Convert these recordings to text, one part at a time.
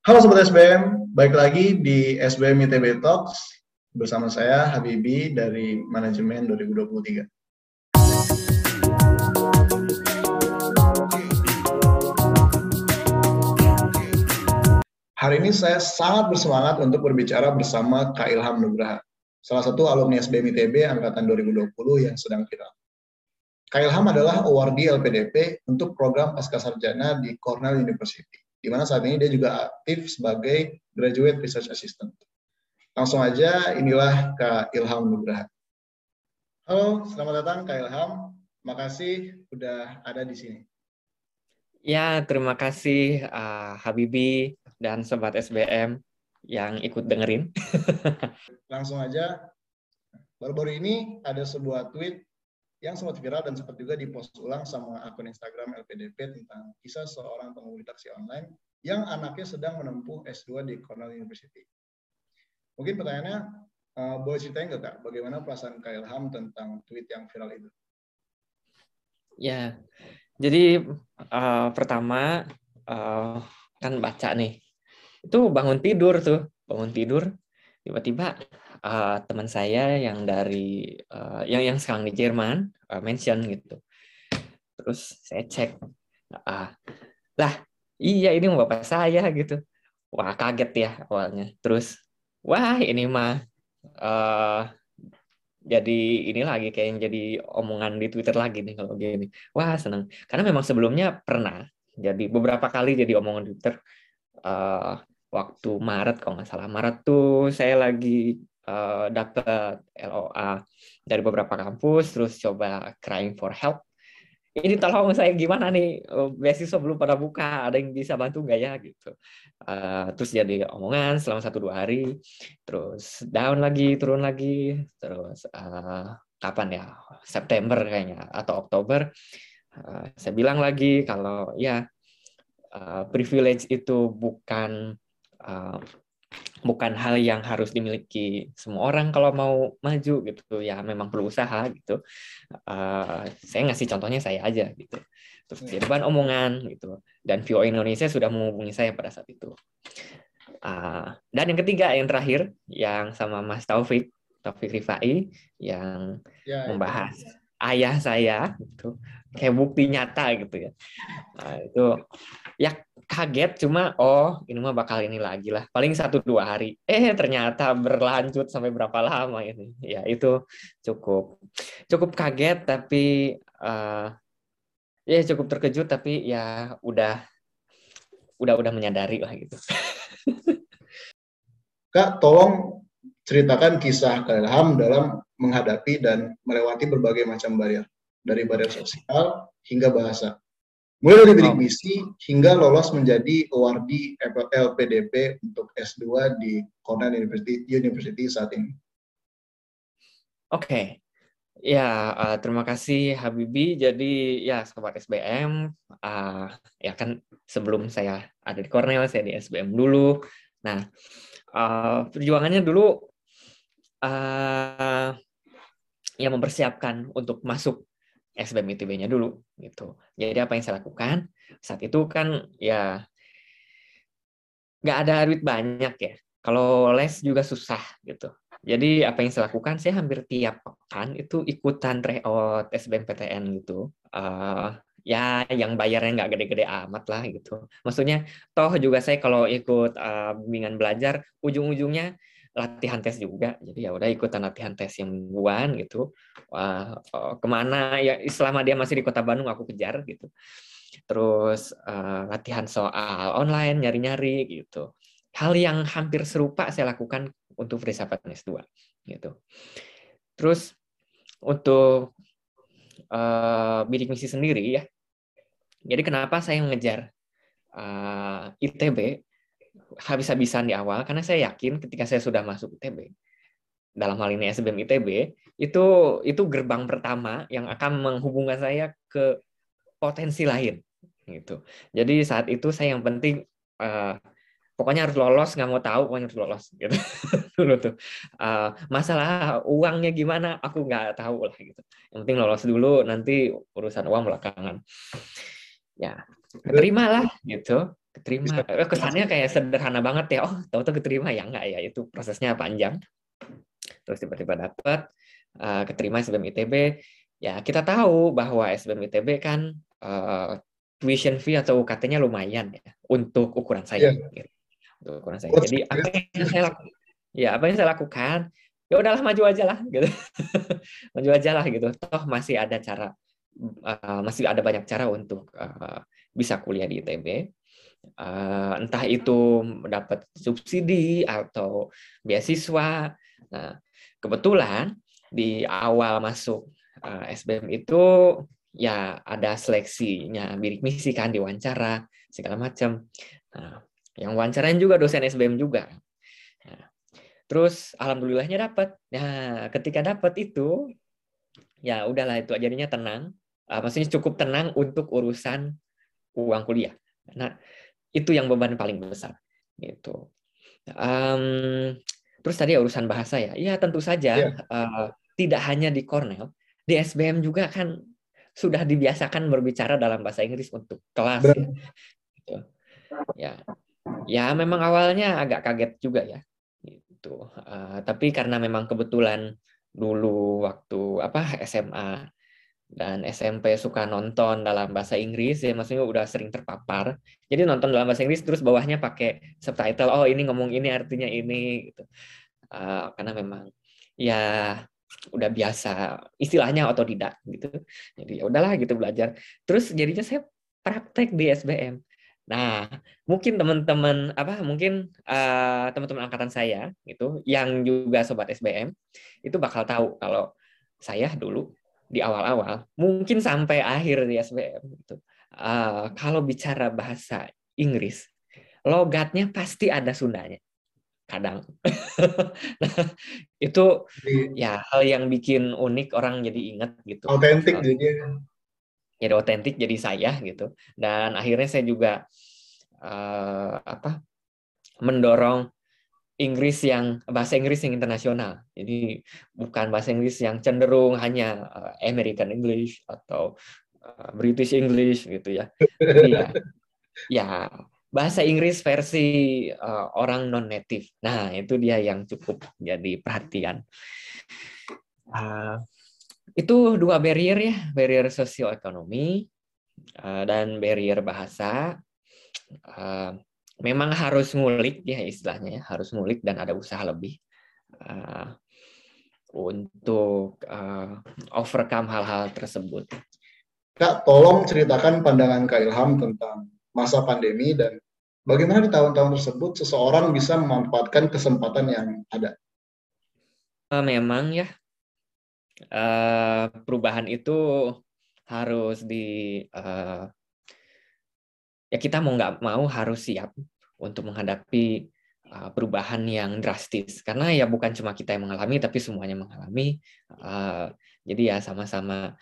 Halo Sobat SBM, baik lagi di SBM ITB Talks bersama saya Habibi dari Manajemen 2023. Hari ini saya sangat bersemangat untuk berbicara bersama Kak Ilham Nugraha, salah satu alumni SBM ITB angkatan 2020 yang sedang viral. Kak Ilham adalah awardee LPDP untuk program pasca sarjana di Cornell University di mana saat ini dia juga aktif sebagai Graduate Research Assistant. Langsung aja, inilah Kak Ilham Nugraha. Halo, selamat datang Kak Ilham. Makasih udah ada di sini. Ya, terima kasih uh, Habibi dan Sobat SBM yang ikut dengerin. Langsung aja, baru-baru ini ada sebuah tweet yang sempat viral dan sempat juga dipost ulang sama akun Instagram LPDP tentang kisah seorang pengemudi taksi online yang anaknya sedang menempuh S2 di Cornell University. Mungkin pertanyaannya, uh, boleh ceritain nggak Kak, bagaimana perasaan Kak Ilham tentang tweet yang viral itu? Ya, jadi uh, pertama uh, kan baca nih, itu bangun tidur tuh, bangun tidur, tiba-tiba uh, teman saya yang dari uh, yang yang sekarang di Jerman uh, mention gitu. Terus saya cek, uh, lah iya ini bapak saya gitu. Wah kaget ya awalnya. Terus wah ini mah uh, jadi ini lagi kayak yang jadi omongan di Twitter lagi nih kalau gini. Wah seneng karena memang sebelumnya pernah jadi beberapa kali jadi omongan Twitter. Uh, waktu Maret kalau nggak salah Maret tuh saya lagi uh, dapat LOA dari beberapa kampus, terus coba crying for help. Ini tolong saya gimana nih, oh, beasiswa belum pada buka, ada yang bisa bantu nggak ya gitu. Uh, terus jadi omongan selama satu dua hari, terus down lagi, turun lagi, terus uh, kapan ya September kayaknya atau Oktober, uh, saya bilang lagi kalau ya uh, privilege itu bukan bukan hal yang harus dimiliki semua orang kalau mau maju gitu. Ya memang perlu usaha gitu. Uh, saya ngasih contohnya saya aja gitu. Terus jadi bahan omongan gitu. Dan Vio Indonesia sudah menghubungi saya pada saat itu. Uh, dan yang ketiga yang terakhir yang sama Mas Taufik Taufik Rifai yang ya, membahas ya. Ayah saya gitu. Kayak bukti nyata gitu ya. Nah, itu ya kaget cuma oh ini mah bakal ini lagi lah. Paling satu dua hari. Eh ternyata berlanjut sampai berapa lama ini? Ya itu cukup cukup kaget tapi uh, ya cukup terkejut tapi ya udah udah udah menyadari lah gitu. Kak tolong ceritakan kisah Kak dalam menghadapi dan melewati berbagai macam barrier dari barrier sosial hingga bahasa Mulai dari bidik misi hingga lolos menjadi awardee LPDP untuk S2 di Cornell University, University saat ini. Oke, okay. ya uh, terima kasih Habibi. Jadi ya sobat SBM, uh, eh, ya kan sebelum saya ada di Cornell, saya di SBM dulu. Nah, uh, perjuangannya dulu uh, ya mempersiapkan untuk masuk SBM ITB-nya dulu gitu. Jadi apa yang saya lakukan saat itu kan ya nggak ada duit banyak ya. Kalau les juga susah gitu. Jadi apa yang saya lakukan, saya hampir tiap pekan itu ikutan tryout SBMPTN gitu. Uh, ya yang bayarnya nggak gede-gede amat lah gitu. Maksudnya toh juga saya kalau ikut uh, bimbingan belajar, ujung-ujungnya latihan tes juga. Jadi ya udah ikutan latihan tes yang mingguan gitu. Wah, oh, ke mana ya selama dia masih di kota Bandung aku kejar gitu. Terus uh, latihan soal online nyari-nyari gitu. Hal yang hampir serupa saya lakukan untuk filsafat S2 gitu. Terus untuk uh, bidik misi sendiri ya. Jadi kenapa saya mengejar uh, eh, ITB habis-habisan di awal karena saya yakin ketika saya sudah masuk ITB dalam hal ini SBM ITB itu itu gerbang pertama yang akan menghubungkan saya ke potensi lain gitu. Jadi saat itu saya yang penting uh, pokoknya harus lolos nggak mau tahu pokoknya harus lolos gitu. Dulu tuh. Uh, masalah uangnya gimana aku nggak tahu lah gitu. Yang penting lolos dulu nanti urusan uang belakangan. Ya terimalah gitu keterima. Eh, kesannya kayak sederhana banget ya. Oh tahu-tahu keterima ya? Enggak ya itu prosesnya panjang. Terus tiba-tiba dapat uh, keterima SBM ITB ya kita tahu bahwa SBM ITB kan uh, tuition fee atau UKT-nya lumayan ya untuk ukuran saya yeah. gitu. untuk ukuran saya. Jadi apa yang saya lakukan ya apa yang saya lakukan? Ya udahlah maju aja lah gitu. Maju aja lah gitu. Toh masih ada cara uh, masih ada banyak cara untuk uh, bisa kuliah di ITB uh, entah itu dapat subsidi atau beasiswa. Nah kebetulan di awal masuk uh, SBM itu ya ada seleksinya bidik misi kan diwawancara segala macam. Nah, yang wawancarain juga dosen SBM juga. Nah, terus alhamdulillahnya dapat. Nah ketika dapat itu ya udahlah itu jadinya tenang. Uh, maksudnya cukup tenang untuk urusan uang kuliah. Nah itu yang beban paling besar gitu um, terus tadi urusan bahasa ya ya tentu saja yeah. Iya. uh, tidak hanya di Cornell di SBM juga kan sudah dibiasakan berbicara dalam bahasa Inggris untuk kelas ya. Gitu. ya ya memang awalnya agak kaget juga ya gitu uh, tapi karena memang kebetulan dulu waktu apa SMA dan SMP suka nonton dalam bahasa Inggris ya maksudnya udah sering terpapar jadi nonton dalam bahasa Inggris terus bawahnya pakai subtitle oh ini ngomong ini artinya ini gitu uh, karena memang ya udah biasa istilahnya otodidak gitu. Jadi ya udahlah gitu belajar. Terus jadinya saya praktek di SBM. Nah, mungkin teman-teman apa mungkin uh, teman-teman angkatan saya gitu yang juga sobat SBM itu bakal tahu kalau saya dulu di awal-awal mungkin sampai akhir di SBM gitu. Uh, kalau bicara bahasa Inggris, logatnya pasti ada Sundanya kadang. nah, itu ya hal yang bikin unik orang jadi ingat gitu. Autentik jadi. Jadi otentik jadi saya gitu. Dan akhirnya saya juga uh, apa mendorong Inggris yang bahasa Inggris yang internasional. Jadi bukan bahasa Inggris yang cenderung hanya uh, American English atau uh, British English gitu ya. Jadi ya, ya bahasa Inggris versi uh, orang non native. Nah, itu dia yang cukup jadi perhatian. Uh, itu dua barrier ya, barrier sosioekonomi uh, dan barrier bahasa. Uh, memang harus ngulik ya istilahnya ya, harus ngulik dan ada usaha lebih uh, untuk uh, overcome hal-hal tersebut. Kak, tolong ceritakan pandangan Kak Ilham tentang masa pandemi dan bagaimana di tahun-tahun tersebut seseorang bisa memanfaatkan kesempatan yang ada? Eh, memang ya perubahan itu harus di eh, ya kita mau nggak mau harus siap untuk menghadapi perubahan yang drastis. Karena ya bukan cuma kita yang mengalami tapi semuanya mengalami. Jadi ya sama-sama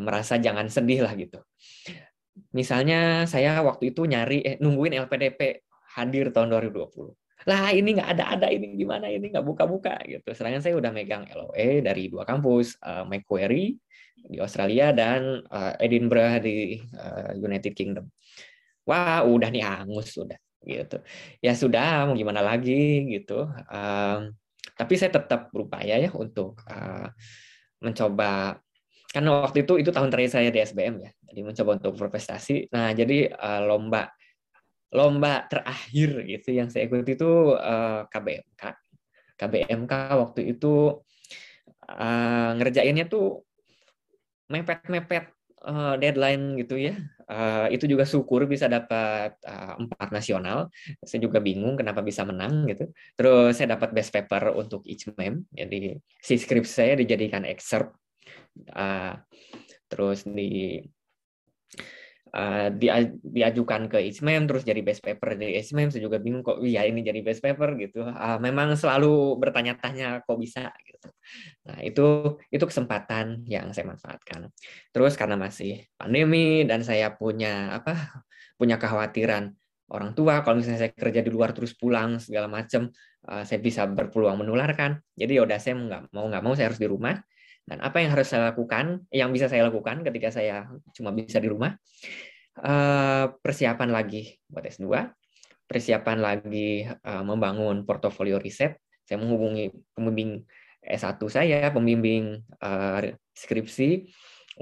merasa jangan sedih lah gitu. Misalnya saya waktu itu nyari eh, nungguin LPDP hadir tahun 2020 lah ini nggak ada ada ini gimana ini nggak buka-buka gitu. Sedangkan saya udah megang LOE dari dua kampus uh, di Australia dan uh, Edinburgh di uh, United Kingdom. Wah udah nih angus sudah gitu. Ya sudah mau gimana lagi gitu. Um, tapi saya tetap berupaya ya untuk uh, mencoba karena waktu itu itu tahun terakhir saya di SBM ya jadi mencoba untuk berprestasi. Nah jadi uh, lomba lomba terakhir gitu yang saya ikuti itu uh, KBMK KBMK waktu itu uh, ngerjainnya tuh mepet-mepet uh, deadline gitu ya. Uh, itu juga syukur bisa dapat uh, empat nasional. Saya juga bingung kenapa bisa menang gitu. Terus saya dapat best paper untuk each mem. Jadi si skripsi saya dijadikan excerpt. Uh, terus di uh, diajukan ke ISMEM terus jadi best paper di ISMEM saya juga bingung kok iya ini jadi best paper gitu. Uh, memang selalu bertanya-tanya kok bisa gitu. Nah itu itu kesempatan yang saya manfaatkan. Terus karena masih pandemi dan saya punya apa punya kekhawatiran orang tua kalau misalnya saya kerja di luar terus pulang segala macam uh, saya bisa berpeluang menularkan. Jadi ya udah saya nggak mau nggak mau saya harus di rumah. Dan apa yang harus saya lakukan, yang bisa saya lakukan ketika saya cuma bisa di rumah, uh, persiapan lagi buat S2, persiapan lagi uh, membangun portofolio riset. Saya menghubungi pembimbing S1 saya, pembimbing uh, skripsi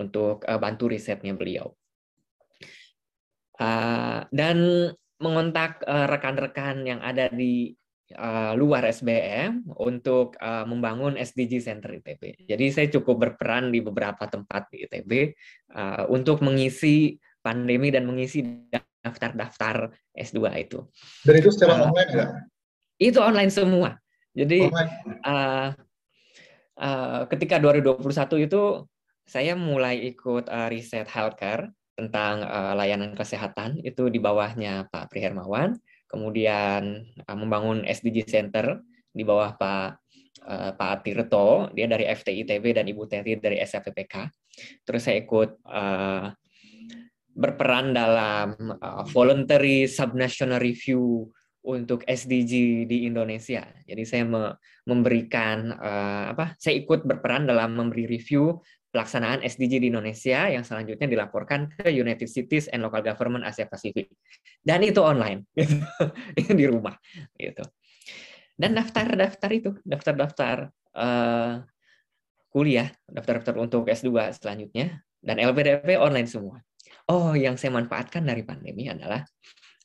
untuk uh, bantu risetnya beliau. Uh, dan mengontak rekan-rekan uh, yang ada di uh, luar SBM untuk uh, membangun SDG Center ITB. Jadi saya cukup berperan di beberapa tempat di ITB uh, untuk mengisi pandemi dan mengisi daftar-daftar S2 itu. Dan itu secara uh, online nggak? Itu online semua. Jadi online. Uh, uh, ketika 2021 itu saya mulai ikut uh, riset healthcare tentang uh, layanan kesehatan. Itu di bawahnya Pak Pri Hermawan, kemudian uh, membangun SDG Center di bawah Pak uh, Pak Tirto, dia dari FTITB dan Ibu Teti dari SFPK. Terus saya ikut uh, berperan dalam uh, voluntary subnational review untuk SDG di Indonesia. Jadi saya me memberikan uh, apa? Saya ikut berperan dalam memberi review pelaksanaan SDG di Indonesia yang selanjutnya dilaporkan ke United Cities and Local Government Asia Pacific. Dan itu online gitu. di rumah gitu. Dan daftar-daftar itu, daftar-daftar uh, kuliah, daftar-daftar untuk S2 selanjutnya dan LPDP online semua. Oh, yang saya manfaatkan dari pandemi adalah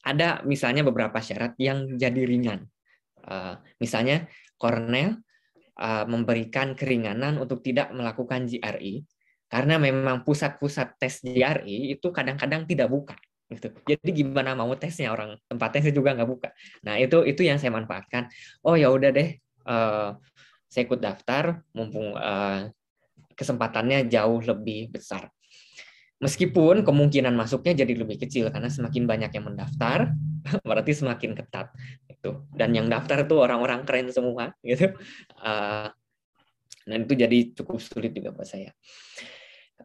ada misalnya beberapa syarat yang jadi ringan. Uh, misalnya Cornell uh, memberikan keringanan untuk tidak melakukan GRE karena memang pusat-pusat tes GRE itu kadang-kadang tidak buka gitu. Jadi gimana mau tesnya orang tempat tesnya juga nggak buka. Nah itu itu yang saya manfaatkan. Oh ya udah deh, uh, saya ikut daftar mumpung uh, kesempatannya jauh lebih besar. Meskipun kemungkinan masuknya jadi lebih kecil karena semakin banyak yang mendaftar, berarti semakin ketat itu. Dan yang daftar itu orang-orang keren semua gitu. Uh, dan itu jadi cukup sulit juga buat saya.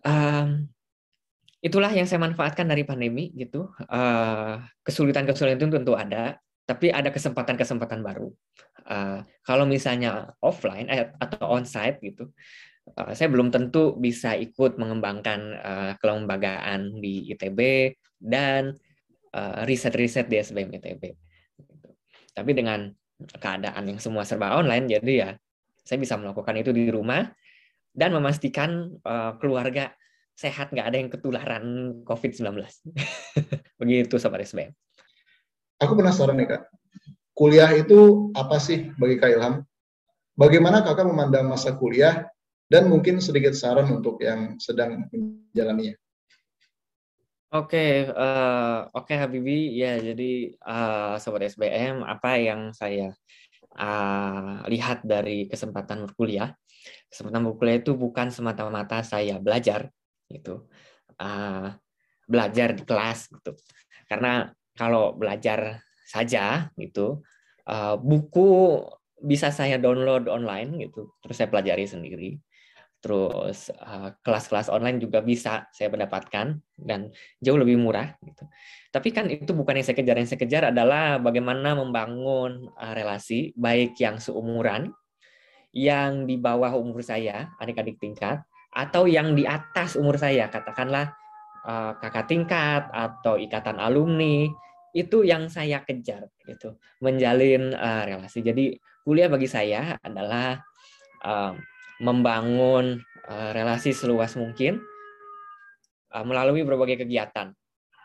Um, itulah yang saya manfaatkan dari pandemi gitu. Uh, kesulitan-kesulitan itu tentu ada, tapi ada kesempatan-kesempatan baru. Uh, kalau misalnya offline eh, atau onsite gitu, Eh, saya belum tentu bisa ikut mengembangkan uh, kelembagaan di ITB dan uh, riset-riset di SBM ITB. Gitu. Tapi dengan keadaan yang semua serba online, jadi ya saya bisa melakukan itu di rumah dan memastikan uh, keluarga sehat, nggak ada yang ketularan COVID-19. Begitu Sobat SBM. Aku penasaran nih Kak, kuliah itu apa sih bagi Kak Ilham? Bagaimana kakak memandang masa kuliah dan mungkin sedikit saran untuk yang sedang menjalaninya. Oke, uh, oke okay, Habibi, ya jadi uh, sobat SBM, apa yang saya uh, lihat dari kesempatan berkuliah, kesempatan berkuliah itu bukan semata-mata saya belajar, gitu, uh, belajar di kelas, gitu, karena kalau belajar saja, gitu, uh, buku bisa saya download online, gitu, terus saya pelajari sendiri terus uh, kelas-kelas online juga bisa saya mendapatkan dan jauh lebih murah gitu. Tapi kan itu bukan yang saya kejar, yang saya kejar adalah bagaimana membangun uh, relasi baik yang seumuran, yang di bawah umur saya, adik-adik tingkat, atau yang di atas umur saya, katakanlah uh, kakak tingkat atau ikatan alumni, itu yang saya kejar gitu, menjalin uh, relasi. Jadi kuliah bagi saya adalah uh, membangun uh, relasi seluas mungkin uh, melalui berbagai kegiatan.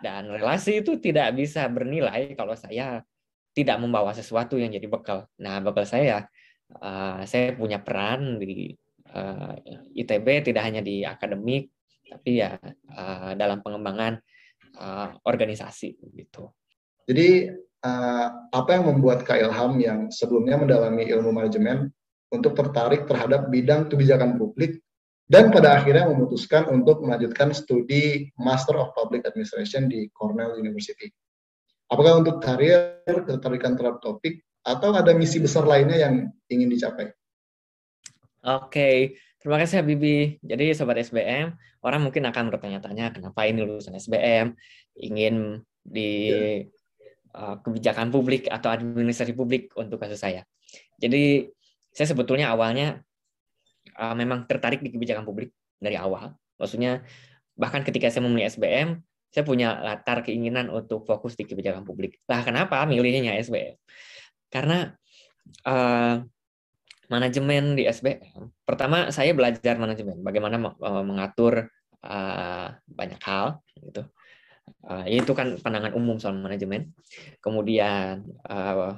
Dan relasi itu tidak bisa bernilai kalau saya tidak membawa sesuatu yang jadi bekal. Nah, bekal saya, uh, saya punya peran di uh, ITB tidak hanya di akademik, tapi ya uh, dalam pengembangan uh, organisasi gitu. Jadi uh, apa yang membuat Kak Ilham yang sebelumnya mendalami ilmu manajemen untuk tertarik terhadap bidang kebijakan publik dan pada akhirnya memutuskan untuk melanjutkan studi Master of Public Administration di Cornell University. Apakah untuk karir, ketertarikan terhadap topik, atau ada misi besar lainnya yang ingin dicapai? Oke, terima kasih Habibi. Jadi Sobat SBM, orang mungkin akan bertanya-tanya kenapa ini lulusan SBM, ingin di ya. uh, kebijakan publik atau administrasi publik untuk kasus saya. Jadi saya sebetulnya awalnya uh, memang tertarik di kebijakan publik dari awal. Maksudnya bahkan ketika saya memilih SBM, saya punya latar keinginan untuk fokus di kebijakan publik. Lah kenapa milihnya SBM? Karena uh, manajemen di SBM, pertama saya belajar manajemen, bagaimana mengatur uh, banyak hal, gitu. Uh, itu kan pandangan umum soal manajemen. Kemudian uh,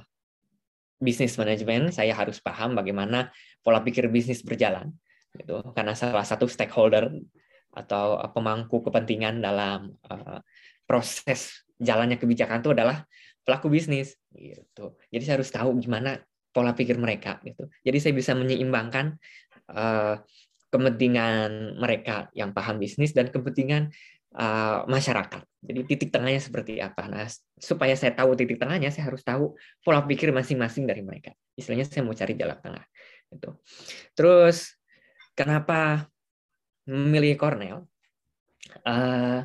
bisnis manajemen, saya harus paham bagaimana pola pikir bisnis berjalan, gitu. Karena salah satu stakeholder atau pemangku kepentingan dalam uh, proses jalannya kebijakan itu adalah pelaku bisnis gitu. Jadi saya harus tahu gimana pola pikir mereka gitu. Jadi saya bisa menyeimbangkan uh, kepentingan mereka yang paham bisnis dan kepentingan uh, masyarakat. Jadi titik tengahnya seperti apa? Nah, supaya saya tahu titik tengahnya, saya harus tahu pola pikir masing-masing dari mereka. Istilahnya saya mau cari jalan tengah. Gitu. Terus kenapa memilih Cornell, uh,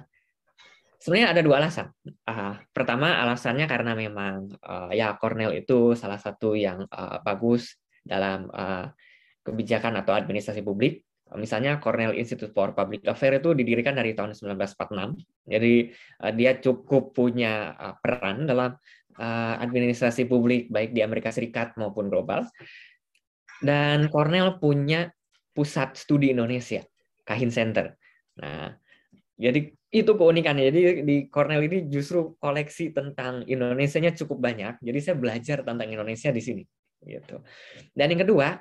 sebenarnya ada dua alasan. Uh, pertama alasannya karena memang uh, ya Cornell itu salah satu yang uh, bagus dalam uh, kebijakan atau administrasi publik. Misalnya Cornell Institute for Public Affairs itu didirikan dari tahun 1946. Jadi uh, dia cukup punya uh, peran dalam uh, administrasi publik baik di Amerika Serikat maupun global. Dan Cornell punya pusat studi Indonesia Kahin Center. Nah, jadi itu keunikannya. Jadi di Cornell ini justru koleksi tentang Indonesia-nya cukup banyak. Jadi saya belajar tentang Indonesia di sini. Gitu. Dan yang kedua,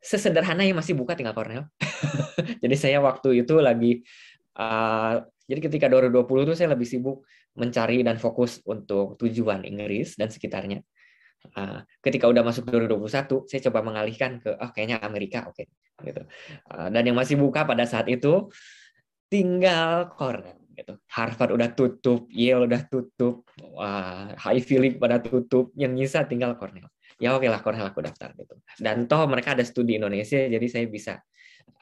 sesederhana yang masih buka tinggal Cornell. jadi saya waktu itu lagi, uh, jadi ketika 2020 itu saya lebih sibuk mencari dan fokus untuk tujuan Inggris dan sekitarnya. Uh, ketika udah masuk 2021, saya coba mengalihkan ke, oh kayaknya Amerika, oke. Okay gitu. Eh, dan yang masih buka pada saat itu tinggal Cornell gitu. Harvard udah tutup, Yale udah tutup, wah, Ivy League pada tutup, yang nyisa tinggal Cornell. Ya oke lah Cornell aku daftar gitu. Dan toh mereka ada studi Indonesia, jadi saya bisa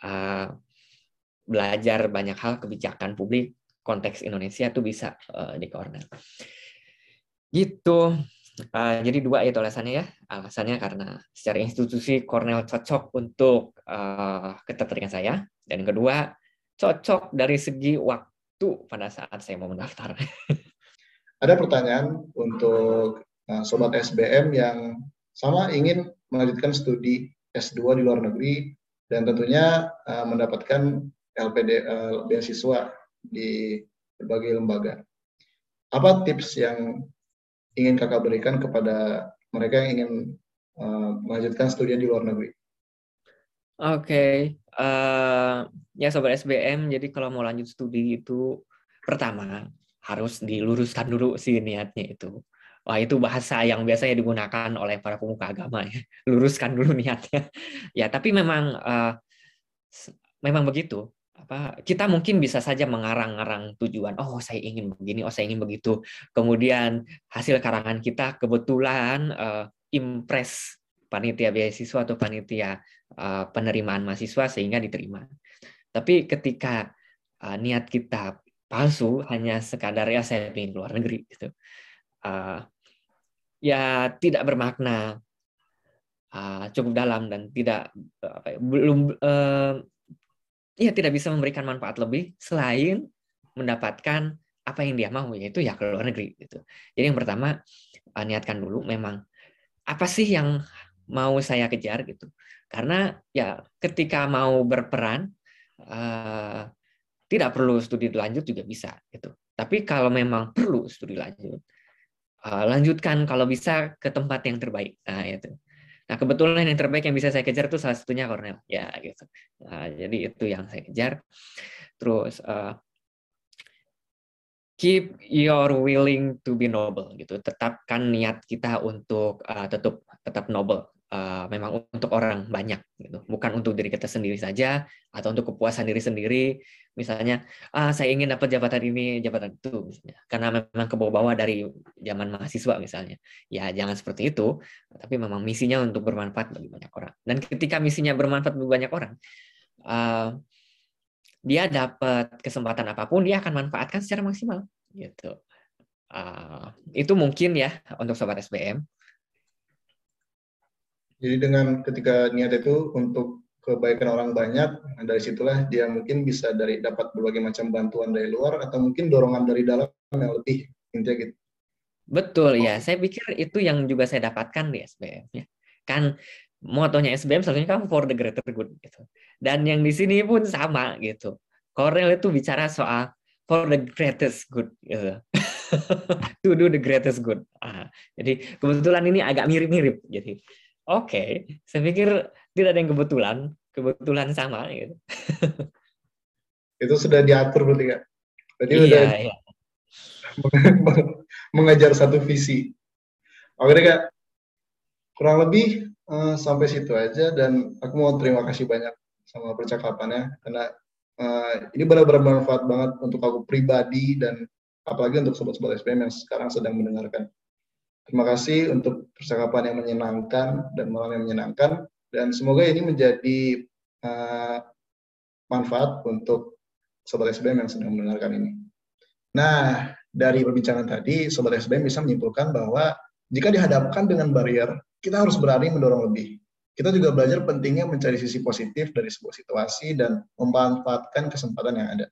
uh, belajar banyak hal kebijakan publik konteks Indonesia tuh bisa uh, di Cornell. Gitu. Uh, jadi dua itu alasannya ya. Alasannya karena secara institusi Cornell cocok untuk uh, ketertarikan saya. Dan kedua, cocok dari segi waktu pada saat saya mau mendaftar. Ada pertanyaan untuk uh, Sobat SBM yang sama ingin melanjutkan studi S2 di luar negeri dan tentunya uh, mendapatkan LPD uh, beasiswa di berbagai lembaga. Apa tips yang ingin kakak berikan kepada mereka yang ingin melanjutkan studi di luar negeri? Oke, uh, eh, ya sobat SBM, jadi kalau mau lanjut studi itu pertama harus diluruskan dulu sih niatnya itu. Wah itu bahasa yang biasanya digunakan oleh para pemuka agama ya, luruskan dulu niatnya. Ya tapi memang uh, memang begitu apa kita mungkin bisa saja mengarang-arang tujuan oh saya ingin begini oh saya ingin begitu kemudian hasil karangan kita kebetulan uh, impress panitia beasiswa atau panitia uh, penerimaan mahasiswa sehingga diterima tapi ketika uh, niat kita palsu hanya sekadar ya saya ingin luar negeri gitu uh, ya tidak bermakna uh, cukup dalam dan tidak apa ya, belum uh, ya tidak bisa memberikan manfaat lebih selain mendapatkan apa yang dia mau yaitu ya ke luar negeri gitu. Jadi yang pertama uh, niatkan dulu memang apa sih yang mau saya kejar gitu. Karena ya ketika mau berperan uh, tidak perlu studi lanjut juga bisa gitu. Tapi kalau memang perlu studi lanjut, uh, lanjutkan kalau bisa ke tempat yang terbaik. Nah, itu. Nah, kebetulan yang terbaik yang bisa saya kejar itu salah satunya Cornell. Ya, gitu. Nah, jadi itu yang saya kejar. Terus uh, keep your willing to be noble gitu. Tetapkan niat kita untuk uh, tetap tetap noble. Uh, memang untuk orang banyak gitu. Bukan untuk diri kita sendiri saja atau untuk kepuasan diri sendiri. Misalnya ah saya ingin dapat jabatan ini jabatan itu misalnya. Karena memang ke bawah dari zaman mahasiswa misalnya. Ya jangan seperti itu. Tapi memang misinya untuk bermanfaat bagi banyak orang. Dan ketika misinya bermanfaat bagi banyak orang uh, dia dapat kesempatan apa pun dia akan manfaatkan secara maksimal gitu uh, itu mungkin ya untuk sobat SBM jadi dengan ketika niat itu untuk kebaikan orang banyak, nah dari situlah dia mungkin bisa dari dapat berbagai macam bantuan dari luar atau mungkin dorongan dari dalam yang lebih intinya gitu. Betul ya, saya pikir itu yang juga saya dapatkan di SBM ya. Kan motonya SBM satunya kan for the greater good gitu. Dan yang di sini pun sama gitu. Cornell itu bicara soal for the greatest good gitu. to do the greatest good. Ah, jadi kebetulan ini agak mirip-mirip. Jadi oke, okay, saya pikir tidak ada yang kebetulan, kebetulan sama gitu. Itu sudah diatur berarti kak. Berarti iya, udah iya. mengejar satu visi. Oke kak, kurang lebih uh, sampai situ aja dan aku mau terima kasih banyak sama percakapannya karena uh, ini benar-benar bermanfaat banget untuk aku pribadi dan apalagi untuk sobat-sobat SPM yang sekarang sedang mendengarkan. Terima kasih untuk percakapan yang menyenangkan dan malam yang menyenangkan dan semoga ini menjadi uh, manfaat untuk sobat SBM yang sedang mendengarkan ini. Nah, dari perbincangan tadi, sobat SBM bisa menyimpulkan bahwa jika dihadapkan dengan barrier, kita harus berani mendorong lebih. Kita juga belajar pentingnya mencari sisi positif dari sebuah situasi dan memanfaatkan kesempatan yang ada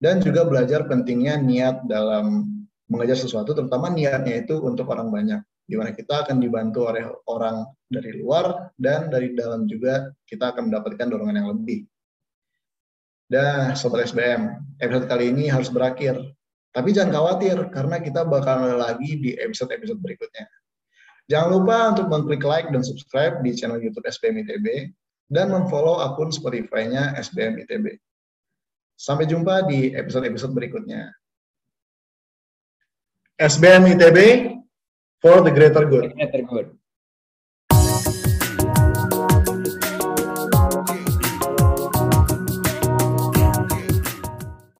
dan juga belajar pentingnya niat dalam mengejar sesuatu, terutama niatnya itu untuk orang banyak, di mana kita akan dibantu oleh orang dari luar dan dari dalam juga kita akan mendapatkan dorongan yang lebih. Dan Sobat SBM, episode kali ini harus berakhir. Tapi jangan khawatir, karena kita bakal lagi di episode-episode berikutnya. Jangan lupa untuk mengklik like dan subscribe di channel YouTube SBM ITB dan memfollow akun Spotify-nya SBM ITB. Sampai jumpa di episode-episode berikutnya. SBM ITB for the greater good. Greater good.